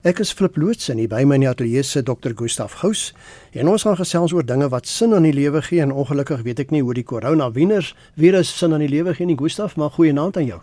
Ek is Flip Loots en hier by my in die ateljee sit Dr. Gustaf Gous en ons gaan gesels oor dinge wat sin aan die lewe gee en ongelukkig weet ek nie hoe die coronavirus virus sin aan die lewe gee nie Gustaf, maar goeie naam aan jou.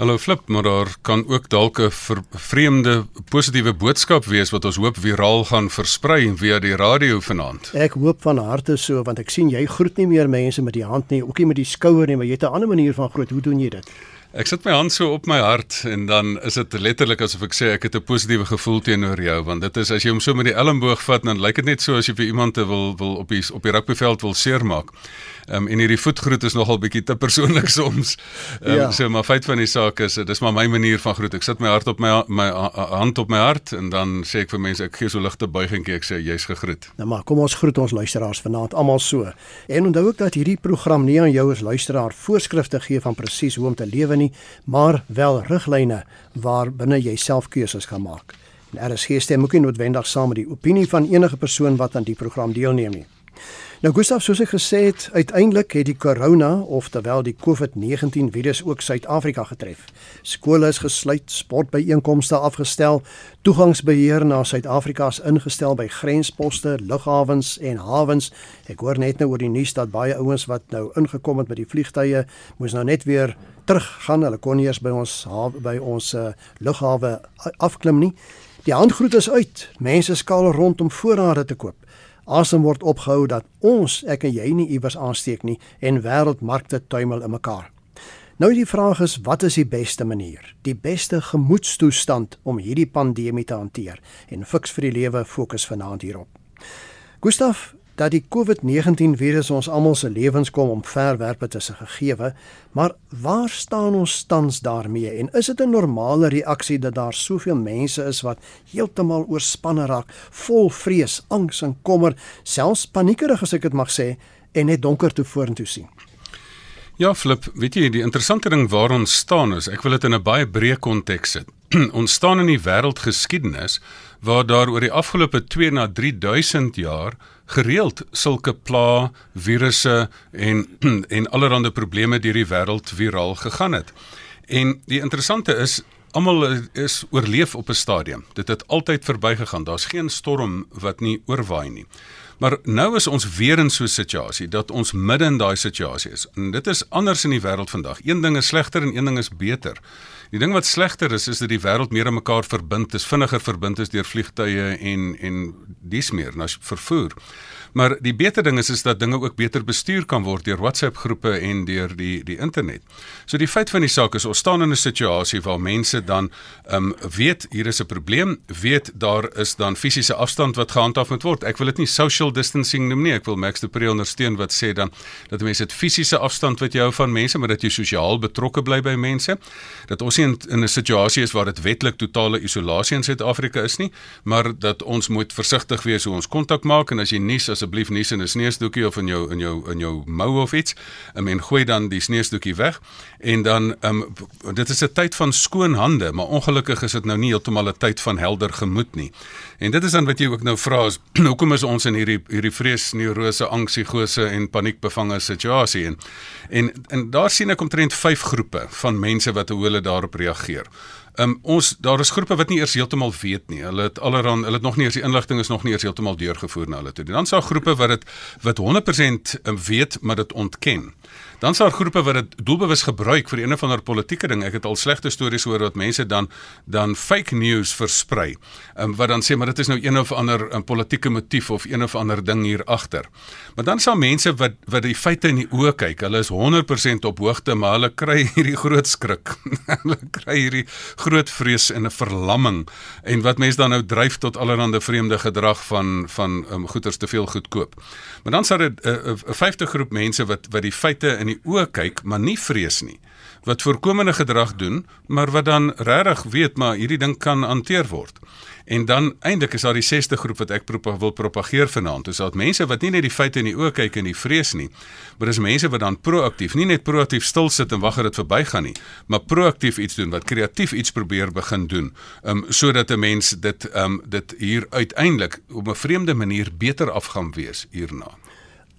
Hallo Flip, maar daar kan ook dalk 'n vreemde positiewe boodskap wees wat ons hoop viraal gaan versprei via die radio vanaand. Ek hoop van harte so want ek sien jy groet nie meer mense met die hand nie, ook nie met die skouer nie, maar jy het 'n ander manier van groet. Hoe doen jy dit? Ek sit my hand so op my hart en dan is dit letterlik asof ek sê ek het 'n positiewe gevoel teenoor jou want dit is as jy hom so met die elmboog vat dan lyk dit net so as jy vir iemand wil wil op die op die rugbyveld wil seermaak. Ehm um, en hierdie voetgroet is nogal bietjie te persoonlik soms. Ehm um, ja. so maar feit van die saak is dis maar my manier van groet. Ek sit my hart op my my hand op my hart en dan sê ek vir mense ek gee so ligte buigingkie ek sê jy's gegroet. Nou maar kom ons groet ons luisteraars vanaand almal so. En onthou ook dat hierdie program nie aan jou as luisteraar voorskrifte gee van presies hoe om te lewe nie, maar wel riglyne waar binne jy self keuses kan maak. En RSG stem ook nie noodwendig saam met die opinie van enige persoon wat aan die program deelneem nie. Nou Gustav, soos ek gesê het, uiteindelik het die corona of terwyl die COVID-19 virus ook Suid-Afrika getref. Skole is gesluit, sportbyeenkomste afgestel, toegangsbeheer na Suid-Afrika is ingestel by grensposte, lughawens en hawens. Ek hoor net nou oor die nuus dat baie ouens wat nou ingekom het met die vliegtye, moes nou net weer teruggaan. Hulle kon nie eers by ons by ons uh, lughawe afklim nie. Die handgroet is uit. Mense skaal rond om voorrade te koop asem word opgehou dat ons ek en jy nie iewers aansteek nie en wêreldmarkte tuimel in mekaar. Nou die vraag is wat is die beste manier? Die beste gemoedstoestand om hierdie pandemie te hanteer en fiks vir die lewe fokus vanaand hierop. Gustaf, dat die COVID-19 virus ons almal se lewens kom om verwerpe tussen gegeewe, maar waar staan ons tans daarmee en is dit 'n normale reaksie dat daar soveel mense is wat heeltemal oorspanne raak, vol vrees, angs en kommer, selfs paniekerig as ek dit mag sê en net donker toe vorentoe sien? Ja, Flip, weet jy, die interessante ding waar ons staan is, ek wil dit in 'n baie breë konteks sit. ons staan in die wêreldgeskiedenis waar daar oor die afgelope 2 na 3000 jaar gereeld sulke pla virusse en en allerlei probleme deur die wêreld viraal gegaan het. En die interessante is almal is oorleef op 'n stadium. Dit het altyd verbygegaan. Daar's geen storm wat nie oorwaai nie. Maar nou is ons weer in so 'n situasie dat ons midde in daai situasie is. En dit is anders in die wêreld vandag. Een ding is slegter en een ding is beter. Die ding wat slegter is is dat die wêreld meer aan mekaar verbind is, vinniger verbind is deur vliegtye en en dis meer na vervoer. Maar die beter ding is is dat dinge ook beter bestuur kan word deur WhatsApp groepe en deur die die internet. So die feit van die saak is ons staan in 'n situasie waar mense dan ehm um, weet hier is 'n probleem, weet daar is dan fisiese afstand wat gehandhaaf moet word. Ek wil dit nie social distancing noem nie. Ek wil Max de Pre ondersteun wat sê dan dat mense dit fisiese afstand wat jy hou van mense, maar dat jy sosiaal betrokke bly by mense. Dat ons nie in, in 'n situasie is waar dit wetlik totale isolasie in Suid-Afrika is nie, maar dat ons moet versigtig wees hoe ons kontak maak en as jy nuus asseblief nie in 'n sneeusdoekie of in jou in jou in jou mou of iets. Um, en gooi dan die sneeusdoekie weg en dan um, dit is 'n tyd van skoon hande, maar ongelukkig is dit nou nie heeltemal 'n tyd van helder gemoed nie. En dit is dan wat jy ook nou vra is hoekom is ons in hierdie hierdie vrees, neurose, angsigose en paniekbevange situasie en en en daar sien ek omtrent 5 groepe van mense wat hoe hulle daarop reageer. Um, ons daar is groepe wat nie eers heeltemal weet nie. Hulle het allerhand hulle het nog nie eers die inligting is nog nie eers heeltemal deurgevoer na hulle toe. Dan sal groepe wat dit wat 100% um, weet maar dit ontken. Dan sal groepe wat dit doelbewus gebruik vir een of ander politieke ding. Ek het al slegte stories hoor wat mense dan dan fake news versprei. Um, wat dan sê maar dit is nou een of ander 'n um, politieke motief of een of ander ding hier agter. Maar dan sal mense wat wat die feite in die oë kyk, hulle is 100% op hoogte, maar hulle kry hierdie groot skrik. hulle kry hierdie groot vrees en 'n verlamming en wat mense dan nou dryf tot allerlei vreemde gedrag van van um, goederes te veel goedkoop. Maar dan sal dit 'n uh, 'n 50 groep mense wat wat die feite in die oë kyk, maar nie vrees nie. Wat voorkomende gedrag doen, maar wat dan regtig weet maar hierdie ding kan hanteer word. En dan eintlik is daar die 6ste groep wat ek prop wil propageer vanaand. Dis dat mense wat nie net die feite in die oë kyk en die vrees nie, maar dis mense wat dan proaktief, nie net proaktief stil sit en wag dat dit verbygaan nie, maar proaktief iets doen, wat kreatief iets probeer begin doen, um sodat 'n mens dit um dit hier uiteindelik op 'n vreemde manier beter af gaan wees hierna.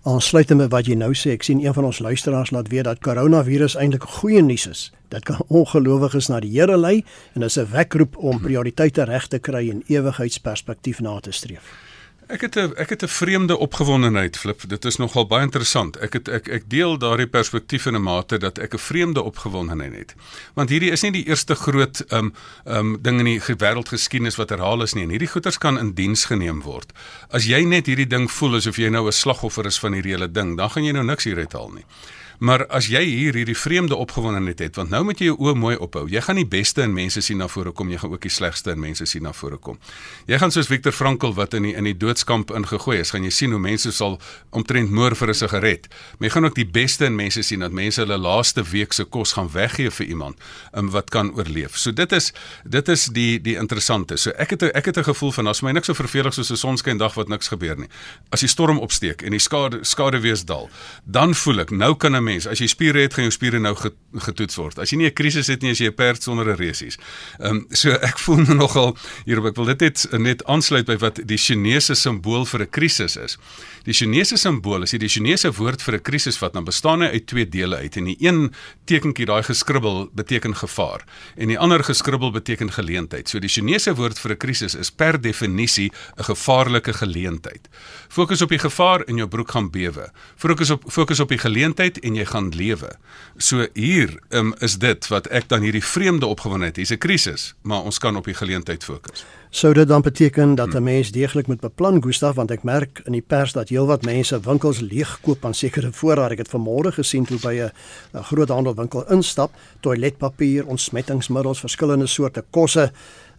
Aansluitend met wat jy nou sê, ek sien een van ons luisteraars laat weet dat koronavirus eintlik goeie nuus is. Dit kan ongelowiges na die Here lei en is 'n wekroep om prioriteite reg te kry en ewigheidsperspektief na te streef. Ek het 'n ek het 'n vreemde opgewondenheid flip. Dit is nogal baie interessant. Ek het ek ek deel daardie perspektief in 'n mate dat ek 'n vreemde opgewondenheid het. Want hierdie is nie die eerste groot um um ding in die wêreldgeskiedenis wat herhaal is nie. En hierdie goeters kan in diens geneem word. As jy net hierdie ding voel asof jy nou 'n slagoffer is van hierdie hele ding, dan gaan jy nou niks hier uithaal nie. Maar as jy hier hierdie vreemde opgewondenheid het, want nou moet jy jou oë mooi ophou. Jy gaan die beste in mense sien na vore kom, jy gaan ook die slegste in mense sien na vore kom. Jy gaan soos Viktor Frankl wat in die in die doodskamp ingegooi is, gaan jy sien hoe mense sal omtrent moor vir 'n sigaret. Maar jy gaan ook die beste in mense sien dat mense hulle laaste week se kos gaan weggee vir iemand um, wat kan oorleef. So dit is dit is die die interessante. So ek het ek het 'n gevoel van as my niks so vervelig soos 'n sonskyn dag wat niks gebeur nie. As die storm opsteek en die skade skade wees dal, dan voel ek nou kan 'n mens. As jy spiere het, gaan jou spiere nou getoets word. As jy nie 'n krisis het nie, as jy 'n perd sonder 'n resies. Ehm um, so ek voel nogal hierop ek wil dit net net aansluit by wat die Chinese simbool vir 'n krisis is. Die Chinese simbool, as jy die Chinese woord vir 'n krisis vat, dan bestaan hy uit twee dele uit. En die een tekentjie, daai geskribbel, beteken gevaar en die ander geskribbel beteken geleentheid. So die Chinese woord vir 'n krisis is per definisie 'n gevaarlike geleentheid. Fokus op die gevaar en jou broek gaan bewe. Fokus op fokus op die geleentheid en jy gaan lewe. So hier um, is dit wat ek dan hierdie vreemde opgewondenheid, hier's 'n krisis, maar ons kan op die geleentheid fokus. Sou dit dan beteken dat 'n mens deeglik moet beplan Gustaf want ek merk in die pers dat heelwat mense winkels leegkoop aan sekere voorraad. Ek het vanmôre gesien toe by 'n groot handelwinkel instap, toiletpapier, ontsmettingsmiddels, verskillende soorte kosse.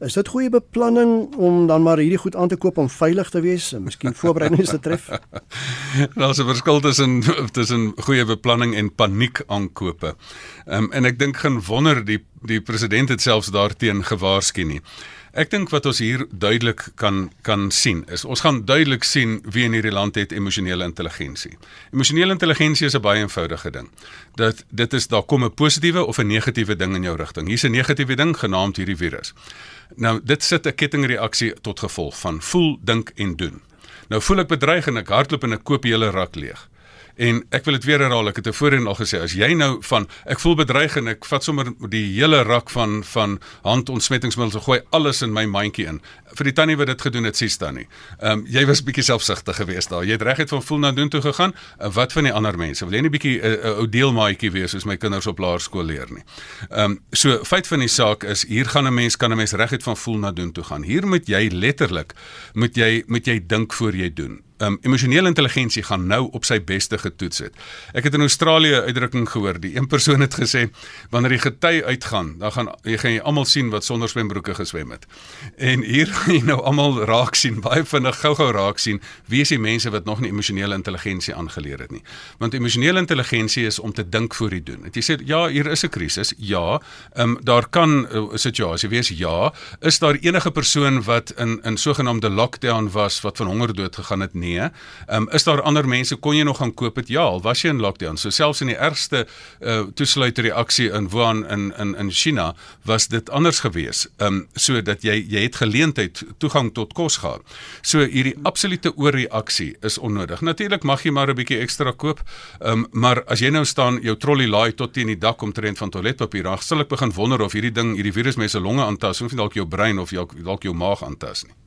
Is dit goeie beplanning om dan maar hierdie goed aan te koop om veilig te wees en miskien voorbereidings te tref? Daar's 'n verskil tussen tussen goeie beplanning en paniek aankope. Ehm um, en ek dink geen wonder die die president het selfs daarteen gewaarsku nie. Ek dink wat ons hier duidelik kan kan sien is ons gaan duidelik sien wie in hierdie land het emosionele intelligensie. Emosionele intelligensie is 'n baie eenvoudige ding. Dat dit is daar kom 'n positiewe of 'n negatiewe ding in jou rigting. Hier's 'n negatiewe ding genaamd hierdie virus. Nou dit sit 'n kettingreaksie tot gevolg van voel, dink en doen. Nou voel ek bedreig en ek hardloop en ek koop die hele rak leeg. En ek wil dit weer herhaal, ek het tevore al gesê, as jy nou van ek voel bedreig en ek vat sommer die hele rak van van handontsmettingsmiddels en gooi alles in my mandjie in. Vir die tannie wat dit gedoen het, sies tannie. Ehm um, jy was bietjie selfsugtig geweest daar. Jy het regtig van voel na doen toe gegaan. Uh, wat van die ander mense? Wil jy nie bietjie 'n uh, uh, ou deelmaatjie wees soos my kinders op laerskool leer nie? Ehm um, so feit van die saak is hier gaan 'n mens kan 'n mens regtig van voel na doen toe gaan. Hier moet jy letterlik moet jy moet jy dink voor jy doen um, emosionele intelligensie gaan nou op sy beste getoets het. Ek het in Australië 'n uitdrukking gehoor. Die een persoon het gesê wanneer die gety uitgaan, dan gaan jy gaan jy almal sien wat sonder swembroeke geswem het. En hier gaan jy nou almal raak sien, baie vinnig gou-gou raak sien wie is die mense wat nog nie emosionele intelligensie aangeleer het nie. Want emosionele intelligensie is om te dink voor jy doen. Het jy sê ja, hier is 'n krisis. Ja, ehm um, daar kan 'n uh, situasie wees. Ja, is daar enige persoon wat in in sogenaamde lockdown was wat van honger dood gegaan het? Nee nee. Ehm um, is daar ander mense kon jy nog gaan koop dit? Ja, al was jy in lockdown. So selfs in die ergste uh toesluiter reaksie in Wuhan in in in China was dit anders gewees. Ehm um, so dat jy jy het geleentheid toegang tot kos gehad. So hierdie absolute oorreaksie is onnodig. Natuurlik mag jy maar 'n bietjie ekstra koop. Ehm um, maar as jy nou staan jou trolley laai tot teen die dak om te rent van toiletpapier, dan sal ek begin wonder of hierdie ding, hierdie virus mense longe aantas, of dalk jou brein of dalk jou maag aantas nie.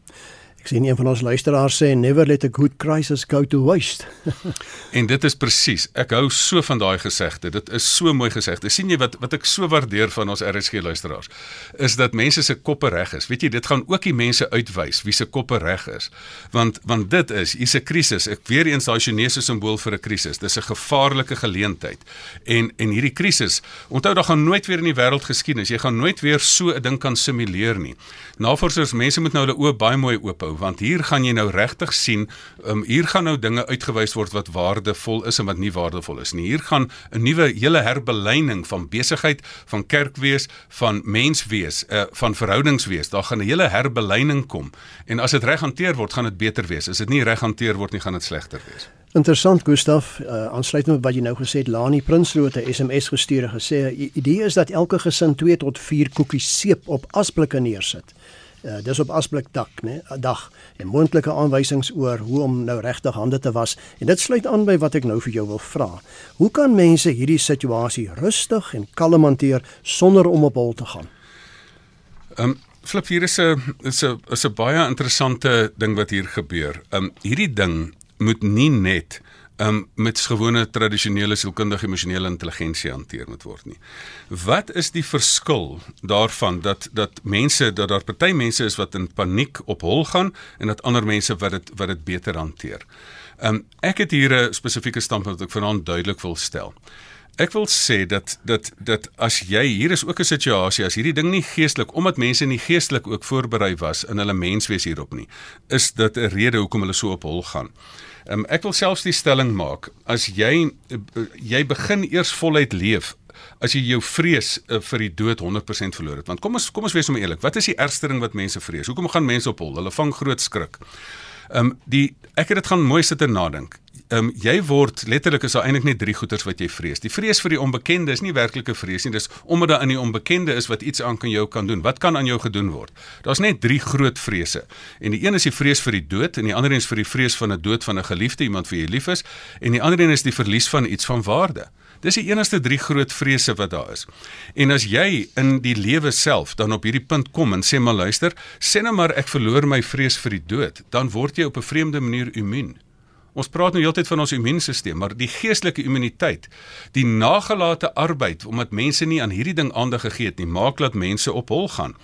Ek sien een van ons luisteraars sê never let a good crisis go to waste. en dit is presies. Ek hou so van daai gesegde. Dit is so mooi gesegde. sien jy wat wat ek so waardeer van ons RSG luisteraars is dat mense se koppe reg is. Weet jy, dit gaan ook die mense uitwys wie se koppe reg is. Want want dit is hier's 'n krisis. Ek weer eens daai Chinese simbool vir 'n krisis. Dis 'n gevaarlike geleentheid. En en hierdie krisis, onthou daar gaan nooit weer in die wêreld geskiedenis. Jy gaan nooit weer so 'n ding kan simuleer nie. Navorsers, mense moet nou hulle oë baie mooi oop hou want hier gaan jy nou regtig sien, um, hier gaan nou dinge uitgewys word wat waardevol is en wat nie waardevol is nie. Hier gaan 'n nuwe hele herbeleining van besigheid, van kerkwees, van menswees, uh, van verhoudingswees. Daar gaan 'n hele herbeleining kom. En as dit reg hanteer word, gaan dit beter wees. As dit nie reg hanteer word nie, gaan dit slegter wees. Interessant Gustaf, uh, aansluitend met wat jy nou gesê het, Lani Prinsloo het 'n SMS gestuur en gesê die idee is dat elke gesin 2 tot 4 koekies seep op asblikke neersit Uh, dis op asblik dak, né? 'n Dag en moontlike aanwysings oor hoe om nou regtig hande te was. En dit sluit aan by wat ek nou vir jou wil vra. Hoe kan mense hierdie situasie rustig en kalm hanteer sonder om op hol te gaan? Ehm um, flip hier is 'n is 'n is 'n baie interessante ding wat hier gebeur. Ehm um, hierdie ding moet nie net um, met gewone tradisionele sielkundige emosionele intelligensie hanteer moet word nie. Wat is die verskil daarvan dat dat mense dat daar party mense is wat in paniek op hol gaan en dat ander mense wat dit wat dit beter hanteer. Um ek het hier 'n spesifieke standpunt wat ek vanaand duidelik wil stel. Ek wil sê dat dat dat as jy hier is ook 'n situasie as hierdie ding nie geestelik omdat mense nie geestelik ook voorberei was in hulle menswees hierop nie, is dit 'n rede hoekom hulle so op hol gaan. Um, ek wil selfs die stelling maak as jy jy begin eers voluit leef as jy jou vrees uh, vir die dood 100% verloor het want kom ons kom ons wees om eerlik wat is die ergste ding wat mense vrees hoekom gaan mense op hol hulle vang groot skrik Ehm um, die ek het dit gaan mooi sit en nadink. Ehm um, jy word letterlik is daar eintlik net drie goeters wat jy vrees. Die vrees vir die onbekende is nie werklike vrees nie, dis omdat daar in die onbekende is wat iets aan kan jou kan doen. Wat kan aan jou gedoen word? Daar's net drie groot vrese. En die een is die vrees vir die dood en die ander een is vir die vrees van 'n dood van 'n geliefde, iemand vir wie jy lief is, en die ander een is die verlies van iets van waarde. Dis die enigste drie groot vrese wat daar is. En as jy in die lewe self dan op hierdie punt kom en sê maar luister, sê nou maar ek verloor my vrees vir die dood, dan word jy op 'n vreemde manier immuun. Ons praat nou heeltyd van ons immuunstelsel, maar die geestelike immuniteit, die nagelate arbeid omdat mense nie aan hierdie ding aandag gegee het nie, maak dat mense op hol gaan.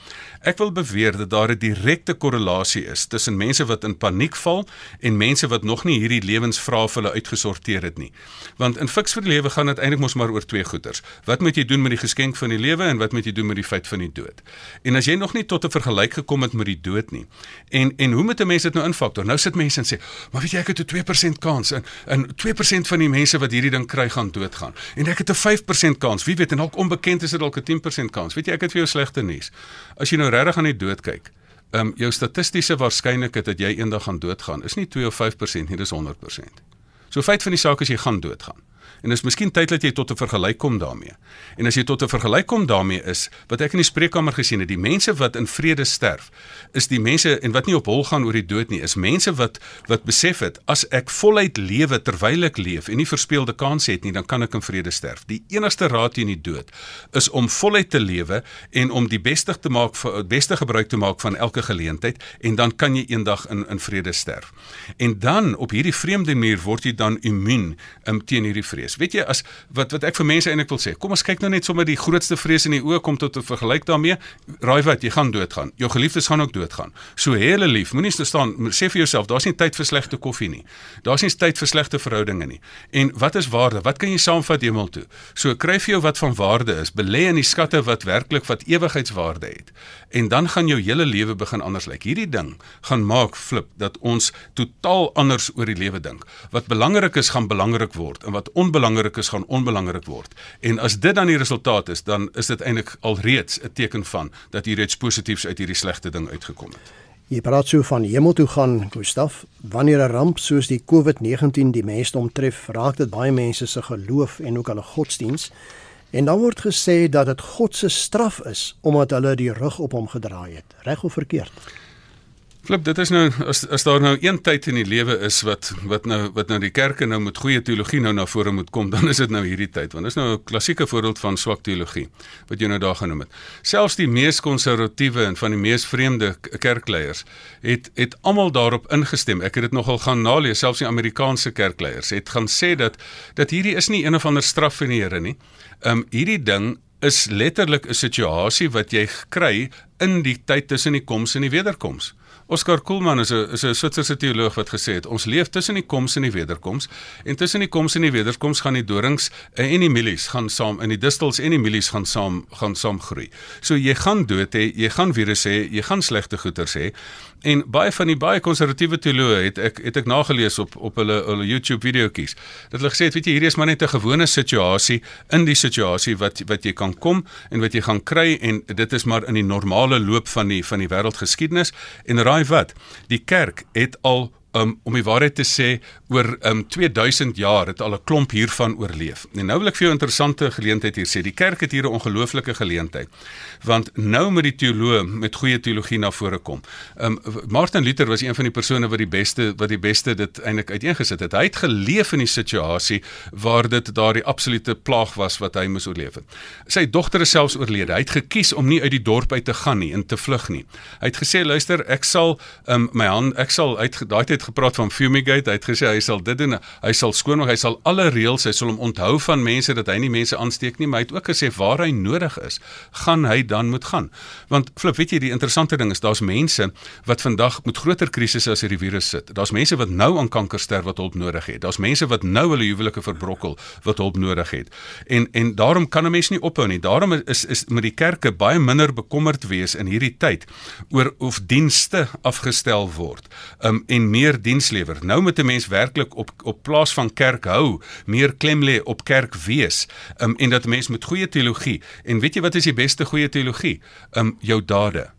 Ek wil beweer dat daar 'n direkte korrelasie is tussen mense wat in paniek val en mense wat nog nie hierdie lewensvrae vir hulle uitgesorteer het nie. Want in fiks vir die lewe gaan dit eintlik mos maar oor twee goeters. Wat moet jy doen met die geskenk van die lewe en wat moet jy doen met die feit van die dood? En as jy nog nie tot 'n vergelyk gekom het met die dood nie. En en hoe moet 'n mens dit nou infaktor? Nou sit mense en sê, "Maar weet jy ek het 'n 2% 2% kans en en 2% van die mense wat hierdie ding kry gaan doodgaan. En ek het 'n 5% kans. Wie weet en dalk onbekend is dit dalk 'n 10% kans. Weet jy ek het vir jou slegte nuus. As jy nou regtig aan die dood kyk, ehm um, jou statistiese waarskynlikheid dat jy eendag gaan doodgaan is nie 2 of 5% nie, dis 100%. So feit van die saak is jy gaan doodgaan. En dis miskien tyd dat jy tot 'n vergelyk kom daarmee. En as jy tot 'n vergelyk kom daarmee is, wat ek in die spreekkamer gesien het, die mense wat in vrede sterf, is die mense en wat nie op hol gaan oor die dood nie, is mense wat wat besef het as ek voluit lewe terwyl ek leef en nie verspeelde kans het nie, dan kan ek in vrede sterf. Die enigste raad teen die dood is om voluit te lewe en om die beste te maak vir beste gebruik te maak van elke geleentheid en dan kan jy eendag in in vrede sterf. En dan op hierdie vreemde manier word jy dan immuun um, teen hierdie vrees wees. Weet jy as wat wat ek vir mense eintlik wil sê, kom ons kyk nou net sommer die grootste vrees in die oë kom tot 'n vergelyk daarmee. Raai wat, jy gaan doodgaan. Jou geliefdes gaan ook doodgaan. So hê hulle lief. Moenie staan sê vir jouself, daar's nie tyd vir slegte koffie nie. Daar's nie tyd vir slegte verhoudinge nie. En wat is waarde? Wat kan jy saamvat hemel toe? So kry vir jou wat van waarde is. Belê in die skatte wat werklik wat ewigheidswaarde het. En dan gaan jou hele lewe begin anders lyk. Hierdie ding gaan maak flip dat ons totaal anders oor die lewe dink. Wat belangrik is, gaan belangrik word en wat onbelangrik belangrik is gaan onbelangrik word. En as dit dan die resultaat is, dan is dit eintlik alreeds 'n teken van dat hier iets positiefs uit hierdie slegte ding uitgekom het. Jy praat so van hemel toe gaan, Gustaf. Wanneer 'n ramp soos die COVID-19 die mense omtref, raak dit baie mense se geloof en ook hulle godsdiens. En dan word gesê dat dit God se straf is omdat hulle die rug op hom gedraai het. Reg of verkeerd? Flip, dit is nou as as daar nou een tyd in die lewe is wat wat nou wat nou die kerke nou met goeie teologie nou na vore moet kom, dan is dit nou hierdie tyd want dit is nou 'n klassieke voorbeeld van swak teologie wat jy nou daar genoem het. Selfs die mees konservatiewe en van die mees vreemde kerkleiers het het almal daarop ingestem. Ek het dit nogal gaan nalees, selfs die Amerikaanse kerkleiers het gaan sê dat dat hierdie is nie een of ander straf van die Here nie. Ehm um, hierdie ding is letterlik 'n situasie wat jy kry in die tyd tussen die koms en die wederkoms. Oscar Kuhlman is 'n is 'n Switserse teoloog wat gesê het ons leef tussen die koms en die wederkoms en tussen die koms en die wederkoms gaan die dorings en die mielies gaan saam in die distels en die mielies gaan saam gaan saam groei. So jy gaan dood hê, jy gaan virus hê, jy gaan slegte goeters hê. En baie van die baie konservatiewe teoloë het ek het ek nagelees op op hulle hulle YouTube videoetjies. Dat hulle gesê het, weet jy, hierdie is maar net 'n gewone situasie in die situasie wat wat jy kan kom en wat jy gaan kry en dit is maar in die normale loop van die van die wêreldgeskiedenis en raai wat? Die kerk het al um, om die waarheid te sê oor um 2000 jaar het al 'n klomp hiervan oorleef. En nou wil ek vir jou 'n interessante geleentheid hier sê. Die kerk het hier 'n ongelooflike geleentheid. Want nou met die teoloog met goeie teologie na vore kom. Um Martin Luther was een van die persone wat die beste wat die beste dit eintlik uiteengesit het. Hy het geleef in die situasie waar dit daardie absolute plaag was wat hy moes oorleef het. Sy dogter is selfs oorlede. Hy het gekies om nie uit die dorp uit te gaan nie en te vlug nie. Hy het gesê luister, ek sal um my hand ek sal uit daai tyd gepraat van fumigate. Hy het gesê hy sal dit doen. Hy sal skoonmaak. Hy sal alle reëls, hy sal hom onthou van mense dat hy nie mense aansteek nie, maar hy het ook gesê waar hy nodig is, gaan hy dan moet gaan. Want flip, weet jy, die interessante ding is daar's mense wat vandag met groter krisisse as hierdie virus sit. Daar's mense wat nou aan kanker sterf wat hulp nodig het. Daar's mense wat nou hulle huwelike verbrokkel wat hulp nodig het. En en daarom kan 'n mens nie ophou nie. Daarom is is met die kerke baie minder bekommerd wees in hierdie tyd oor of dienste afgestel word. Um en meer diens lewer. Nou moet 'n mens werklik op op plaas van kerk hou, meer klem lê op kerk wees. Um en dat mens met goeie teologie. En weet jy wat is die beste goeie teologie? Um jou dade.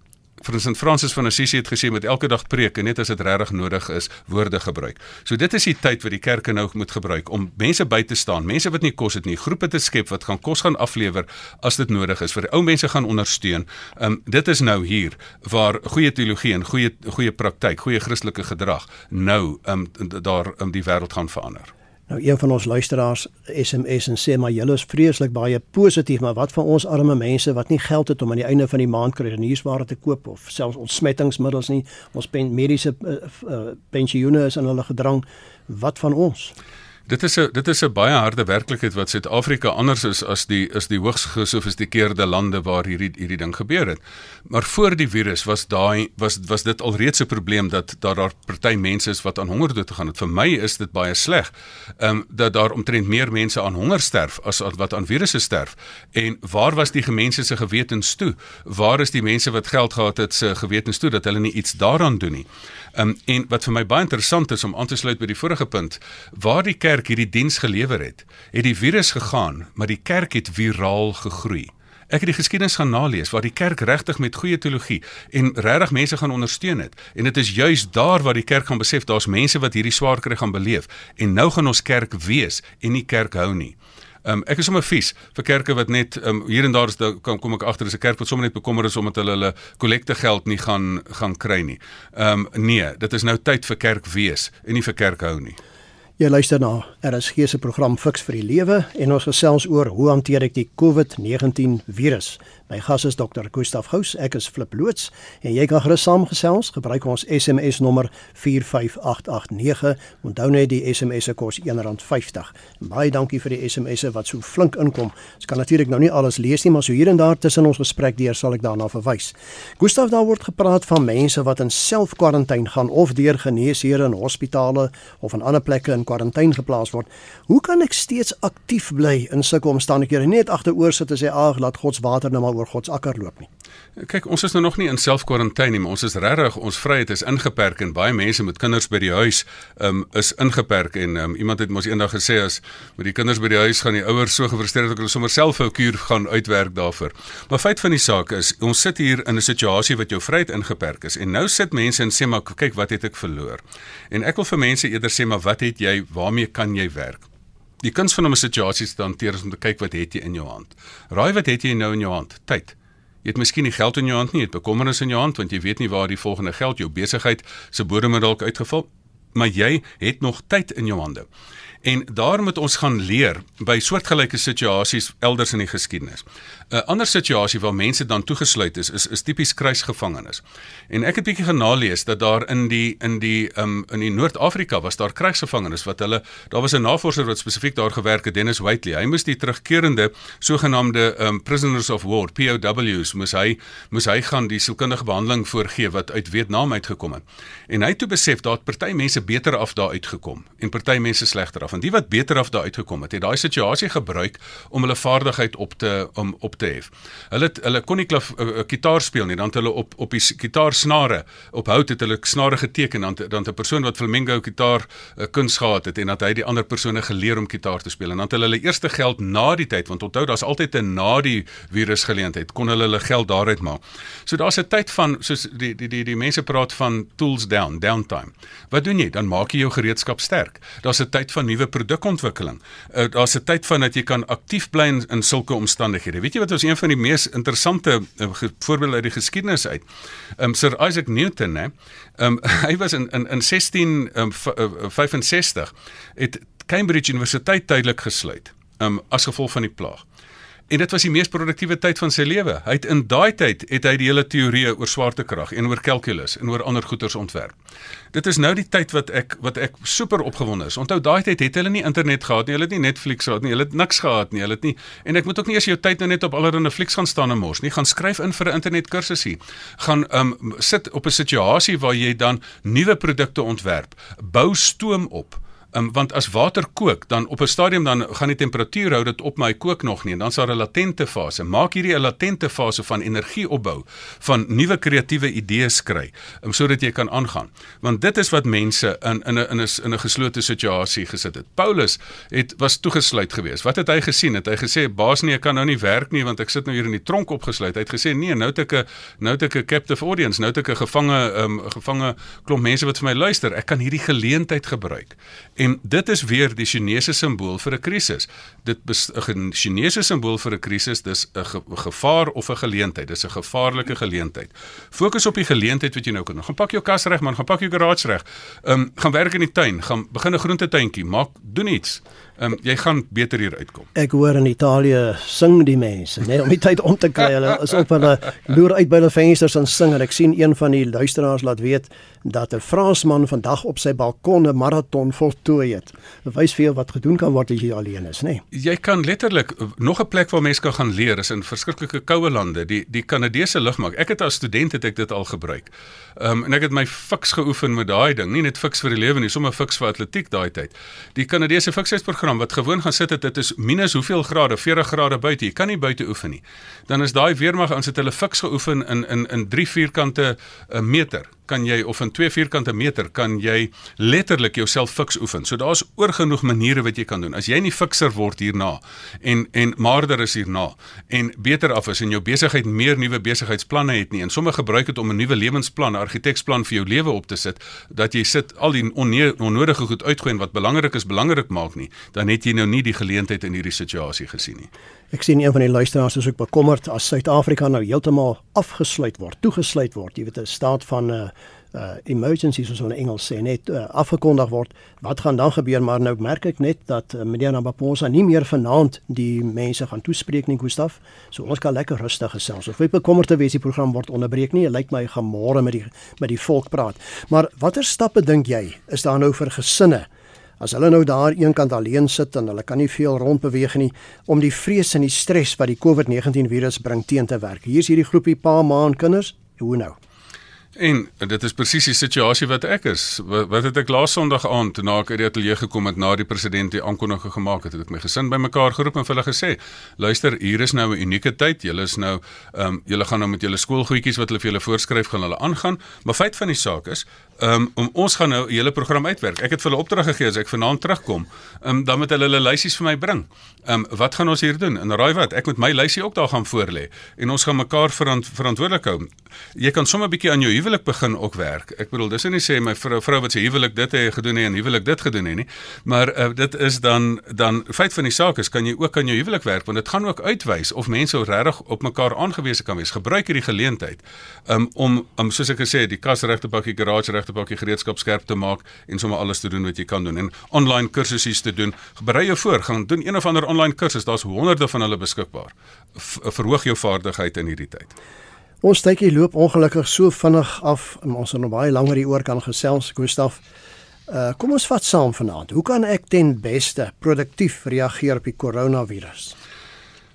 St. Francis van Assisi het gesê met elke dag preek en net as dit regtig nodig is, woorde gebruik. So dit is die tyd wat die kerke nou moet gebruik om mense by te staan, mense wat nie kos het nie, groepe te skep wat gaan kos gaan aflewer as dit nodig is vir ou mense gaan ondersteun. Um dit is nou hier waar goeie teologie en goeie goeie praktyk, goeie Christelike gedrag nou um daar um die wêreld gaan verander. Nou een van ons luisteraars SMS en sê maar julle is vreeslik baie positief, maar wat van ons arme mense wat nie geld het om aan die einde van die maand kredietware te koop of selfs ontsmettingsmiddels nie, ons pen mediese uh, uh, pensioene is in hulle gedrang, wat van ons? Dit is 'n dit is 'n baie harde werklikheid wat Suid-Afrika anders is as die is die hoogs gesofistikeerde lande waar hierdie hierdie ding gebeur het. Maar voor die virus was daai was was dit alreeds 'n probleem dat daar daar party mense is wat aan honger dood gegaan het. Vir my is dit baie sleg. Ehm um, dat daar omtrent meer mense aan honger sterf as wat aan virusse sterf. En waar was die mense se gewetens toe? Waar is die mense wat geld gehad het se gewetens toe dat hulle nie iets daaraan doen nie? Ehm um, en wat vir my baie interessant is om aan te sluit by die vorige punt, waar die kerk hierdie diens gelewer het, het die virus gegaan, maar die kerk het viraal gegroei. Ek het die geskiedenis gaan nalees waar die kerk regtig met goeie teologie en regtig mense gaan ondersteun het. En dit is juis daar waar die kerk gaan besef daar's mense wat hierdie swaar kry gaan beleef en nou gaan ons kerk wees en nie kerk hou nie. Ehm um, ek is sommer vies vir kerke wat net ehm um, hier en daar is kom, kom ek agter is 'n kerk wat sommer net bekommer is omdat hulle hulle kollekte geld nie gaan gaan kry nie. Ehm um, nee, dit is nou tyd vir kerk wees en nie vir kerk hou nie. Jy luister na RSG se program Fix vir die Lewe en ons gesels oor hoe hanteer ek die COVID-19 virus. My gas is Dr. Gustaf Gous. Ek is Flip loods en jy kan gerus saamgesels. Gebruik ons SMS nommer 45889. Onthou net die SMS se kos R1.50. Baie dankie vir die SMS'e wat so flink inkom. Ek kan natuurlik nou nie alles lees nie, maar so hier en daar tussen ons gesprek deur sal ek daarna verwys. Gustaf, daar word gepraat van mense wat in self-kwarantyne gaan of deur geneesheere in hospitale of in ander plekke in kwarantyne geplaas word. Hoe kan ek steeds aktief bly in sulke omstandighede? Net agteroor sit en sê, "Ag, laat God se water nou maar oor God se akker loop nie. Kyk, ons is nou nog nie in self-kwarantyne nie, maar ons is regtig, ons vryheid is ingeperk en baie mense met kinders by die huis um, is ingeperk en um, iemand het mos eendag gesê as met die kinders by die huis gaan die ouers so gefrustreerd dat hulle sommer self 'n kuur gaan uitwerk daarvoor. Maar feit van die saak is, ons sit hier in 'n situasie wat jou vryheid ingeperk is en nou sit mense en sê maar kyk wat het ek verloor. En ek wil vir mense eerder sê maar wat het jy, waarmee kan jy werk? Die kuns van om 'n situasie te hanteer is om te kyk wat het jy in jou hand. Raai wat het jy nou in jou hand? Tyd. Jy het miskien nie geld in jou hand nie, jy het bekommernis in jou hand want jy weet nie waar die volgende geld jou besigheid se bodem dalk uitgeval, maar jy het nog tyd in jou hande. En daar moet ons gaan leer by soortgelyke situasies elders in die geskiedenis. 'n Ander situasie waar mense dan toegesluit is, is is tipies kruisgevangenes. En ek het bietjie gaan nalees dat daar in die in die um in die Noord-Afrika was daar kruisgevangenes wat hulle daar was 'n navorser wat spesifiek daar gewerk het, Dennis Whiteley. Hy moes die terugkerende sogenaamde um prisoners of war, POWs, moes hy moes hy gaan die sielkundige behandeling voorgee wat uit Vietnam uitgekom het. En hy het toe besef het party mense beter af daar uitgekom en party mense slegter af en die wat beter af daar uitgekom het, het daai situasie gebruik om hulle vaardigheid op te om op te hef. Hulle het, hulle kon nie klaf 'n uh, uh, gitaar speel nie, dan het hulle op op die gitaarsnare op hout het hulle snare geteken dan dan 'n persoon wat flamenco gitaar uh, kuns gehad het en dat hy die ander persone geleer om gitaar te speel en dan het hulle hulle eerste geld na die tyd want onthou daar's altyd 'n na die virus geleentheid kon hulle hulle geld daaruit maak. So daar's 'n tyd van soos die die die die mense praat van tools down, downtime. Wat doen jy? Dan maak jy jou gereedskap sterk. Daar's 'n tyd van nuwe produkontwikkeling. Uh, Daar's 'n tyd van dat jy kan aktief bly in, in sulke omstandighede. Weet jy wat was een van die mees interessante uh, voorbeelde uit die geskiedenis uit? Um Sir Isaac Newton, hè. Um hy was in in in 1665 um, het Cambridge Universiteit tydelik gesluit um as gevolg van die plaag. En dit was die mees produktiewe tyd van sy lewe. Hy het in daai tyd het hy die hele teorie oor swaartekrag en oor kalkulus en oor ander goeters ontwerp. Dit is nou die tyd wat ek wat ek super opgewonde is. Onthou daai tyd het hulle nie internet gehad nie, hulle het nie Netflix gehad nie, hulle het niks gehad nie, hulle het nie en ek moet ook nie eers jou tyd nou net op allerlei Netflix gaan staan en mors nie. Gaan skryf in vir 'n internet kursusie. Gaan um sit op 'n situasie waar jy dan nuwe produkte ontwerp. Bou stoom op Um, want as water kook, dan op 'n stadium dan gaan die temperatuur hou dit op my kook nog nie en dan sal 'n latente fase. Maak hierdie 'n latente fase van energieopbou, van nuwe kreatiewe idees kry, um, sodat jy kan aangaan. Want dit is wat mense in in 'n in 'n in 'n geslote situasie gesit het. Paulus het was toegesluit geweest. Wat het hy gesien? Het hy gesê baas nee, ek kan nou nie werk nie want ek sit nou hier in die tronk opgesluit. Hy het gesê nee, nou het ek 'n nou het ek 'n captive audience, nou het ek 'n gevange um, gevange klomp mense wat vir my luister. Ek kan hierdie geleentheid gebruik. En dit is weer die Chinese simbool vir 'n krisis. Dit 'n Chinese simbool vir 'n krisis, dis 'n ge gevaar of 'n geleentheid. Dis 'n gevaarlike geleentheid. Fokus op die geleentheid wat jy nou kan doen. Gaan pak jou kas reg, man, gaan pak jou garage reg. Ehm um, gaan werk in die tuin, gaan begin 'n groentetuintjie, maak doen iets. Ehm um, jy gaan beter hier uitkom. Ek hoor in Italië sing die mense, net om die tyd om te kry. Hulle is op hulle loer uit by hulle vensters en sing en ek sien een van die luisteraars laat weet dat 'n Fransman vandag op sy balkon 'n maraton voltooi het. Dit wys vir jou wat gedoen kan word as jy alleen is, nê? Nee. Jy kan letterlik nog 'n plek waar mense kan gaan leer is in verskriklike koue lande, die die Kanadese lugmag. Ek het as student het ek dit al gebruik. Ehm um, en ek het my fiks geoefen met daai ding, nie net fiks vir die lewe nie, sommer fiks vir atletiek daai tyd. Die Kanadese fiksheidprogram wat gewoon gaan sit het, dit is minus hoeveel grade, 40 grade buite. Jy kan nie buite oefen nie. Dan is daai weermag aan sit hulle fiks geoefen in in in 3 vierkante uh, meter kan jy of in 2 vierkante meter kan jy letterlik jouself fiks oefen. So daar's oorgenoeg maniere wat jy kan doen. As jy nie fikser word hierna en en maarder is hierna en beter af is en jou besigheid meer nuwe besigheidsplanne het nie en sommer gebruik dit om 'n nuwe lewensplan, 'n argiteksplan vir jou lewe op te sit, dat jy sit al die onnodige goed uitgooi en wat belangrik is belangrik maak nie, dan het jy nou nie die geleentheid in hierdie situasie gesien nie. Ek sien een van die luisteraars is ook bekommerd as Suid-Afrika nou heeltemal afgesluit word, toegesluit word, jy weet 'n staat van 'n uh, uh, emergency soos hulle in Engels sê, net uh, afgekondig word. Wat gaan dan gebeur? Maar nou merk ek net dat uh, meneer Ramaphosa nie meer vanaand die mense gaan toespreek nie, Gustaf. So ons kan lekker rustig gesels. Of ek bekommerd te wees die program word onderbreek nie. Dit lyk my gaan môre met die met die volk praat. Maar watter stappe dink jy is daar nou vir gesinne? As hulle nou daar eenkant alleen sit en hulle kan nie veel rondbeweeg nie om die vrees en die stres wat die COVID-19 virus bring teen te werk. Hier's hierdie groepie pa, ma en kinders. Hoe nou? En dit is presies die situasie wat ek is. Wat, wat het ek laas Sondag aand toe na ek uit die ateljee gekom het na die president die aankondiging gemaak het, het ek my gesin bymekaar geroep en vir hulle gesê: "Luister, hier is nou 'n unieke tyd. Julle is nou ehm um, julle gaan nou met julle skoolgoedjies wat hulle vir julle voorskryf gaan hulle aangaan, maar feit van die saak is, um, om ons gaan nou 'n hele program uitwerk. Ek het vir hulle opdrag gegee as ek vanaand terugkom, um, dan moet hulle hulle lysies vir my bring. Ehm um, wat gaan ons hier doen? En raai wat? Ek moet my lysie ook daar gaan voorlê en ons gaan mekaar verant, verantwoordelik hou. Jy kan sommer 'n bietjie aan jou huwelik begin ook werk. Ek bedoel, dis nie sê my vrou vrou wat sy huwelik dit het gedoen en huwelik dit gedoen het nie, maar uh, dit is dan dan feit van die saak is kan jy ook aan jou huwelik werk want dit gaan ook uitwys of mense regtig op mekaar aangewese kan wees. Gebruik hierdie geleentheid um, om om soos ek gesê het, die kas regte pakkie garage regte pakkie gereedskap skerp te maak en sommer alles te doen wat jy kan doen en online kursusse te doen. Berei jou voor, gaan doen een of ander online kursus. Daar's honderde van hulle beskikbaar. V verhoog jou vaardigheid in hierdie tyd. Ons tydjie loop ongelukkig so vinnig af. Ons het nog baie langer hieroor kan gesels, Gustaf. Uh kom ons vat saam vanaand. Hoe kan ek ten beste produktief reageer op die koronavirus?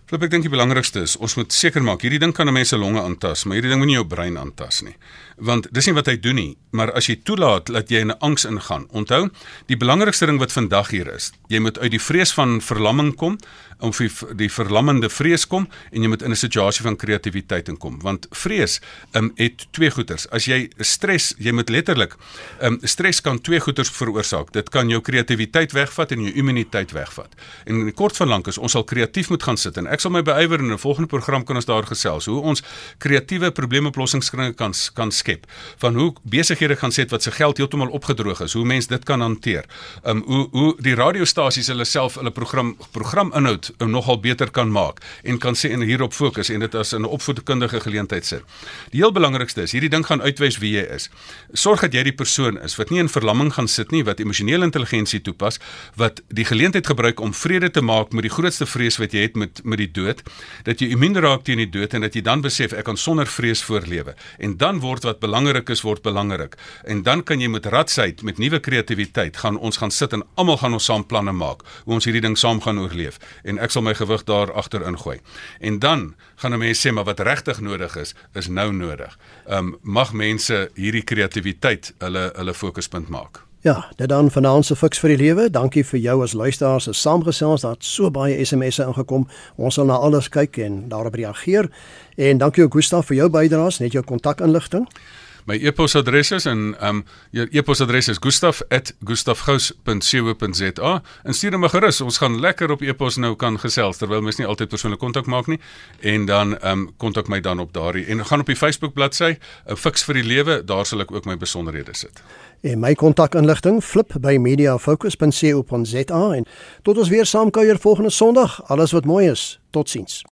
Flip, ek dink die belangrikste is ons moet seker maak hierdie ding kan 'n mens se longe aantas, maar hierdie ding moet nie jou brein aantas nie. Want dis nie wat hy doen nie, maar as jy toelaat dat jy in 'n angs ingaan. Onthou, die belangrikste ding wat vandag hier is, jy moet uit die vrees van verlamming kom, om die, die verlammende vrees kom en jy moet in 'n situasie van kreatiwiteit inkom, want vrees um, het twee goeters. As jy stres, jy moet letterlik um, stres kan twee goeters veroorsaak. Dit kan jou kreatiwiteit wegvat en jou immuniteit wegvat. En kort van lank is ons sal kreatief moet gaan sit en sal my beywer in 'n volgende program kan ons daar gesels hoe ons kreatiewe probleemoplossingskringe kan kan skep van hoe besighede gaan sê wat se geld heeltemal opgedroog is hoe mense dit kan hanteer. Um, hoe hoe die radiostasies hulle self hulle program programinhoud um, nogal beter kan maak en kan sê en hierop fokus en dit as 'n opvoedkundige geleentheid sit. Die heel belangrikste is hierdie ding gaan uitwys wie jy is. Sorg dat jy die persoon is wat nie in verlamming gaan sit nie wat emosionele intelligensie toepas wat die geleentheid gebruik om vrede te maak met die grootste vrees wat jy het met met die dood, dat jy immuun raak teen die dood en dat jy dan besef ek kan sonder vrees voorlewe. En dan word wat belangrik is word belangrik. En dan kan jy met ratsheid, met nuwe kreatiwiteit gaan ons gaan sit en almal gaan ons saam planne maak hoe ons hierdie ding saam gaan oorleef. En ek sal my gewig daar agter ingooi. En dan gaan 'n mens sê maar wat regtig nodig is, is nou nodig. Ehm um, mag mense hierdie kreatiwiteit hulle hulle fokuspunt maak. Ja, dit dan vanaand se fiks vir die lewe. Dankie vir jou as luisteraar se saamgesels. Daar het so baie SMS'e ingekom. Ons sal na alles kyk en daarop reageer. En dankie ook Gustaf vir jou bydraes, net jou kontakinligting. My e-posadres is en ehm um, jou e-posadres is gustaf@gustafgous.co.za. En stuur hom gerus. Ons gaan lekker op e-pos nou kan gesels terwyl mens nie altyd persoonlik kontak maak nie. En dan ehm um, kontak my dan op daardie en gaan op die Facebook bladsy 'n uh, fiks vir die lewe. Daar sal ek ook my besonderhede sit. En my kontakinligting flip by mediafocus.co.za en tot ons weer saam kuier volgende Sondag. Alles wat mooi is. Totsiens.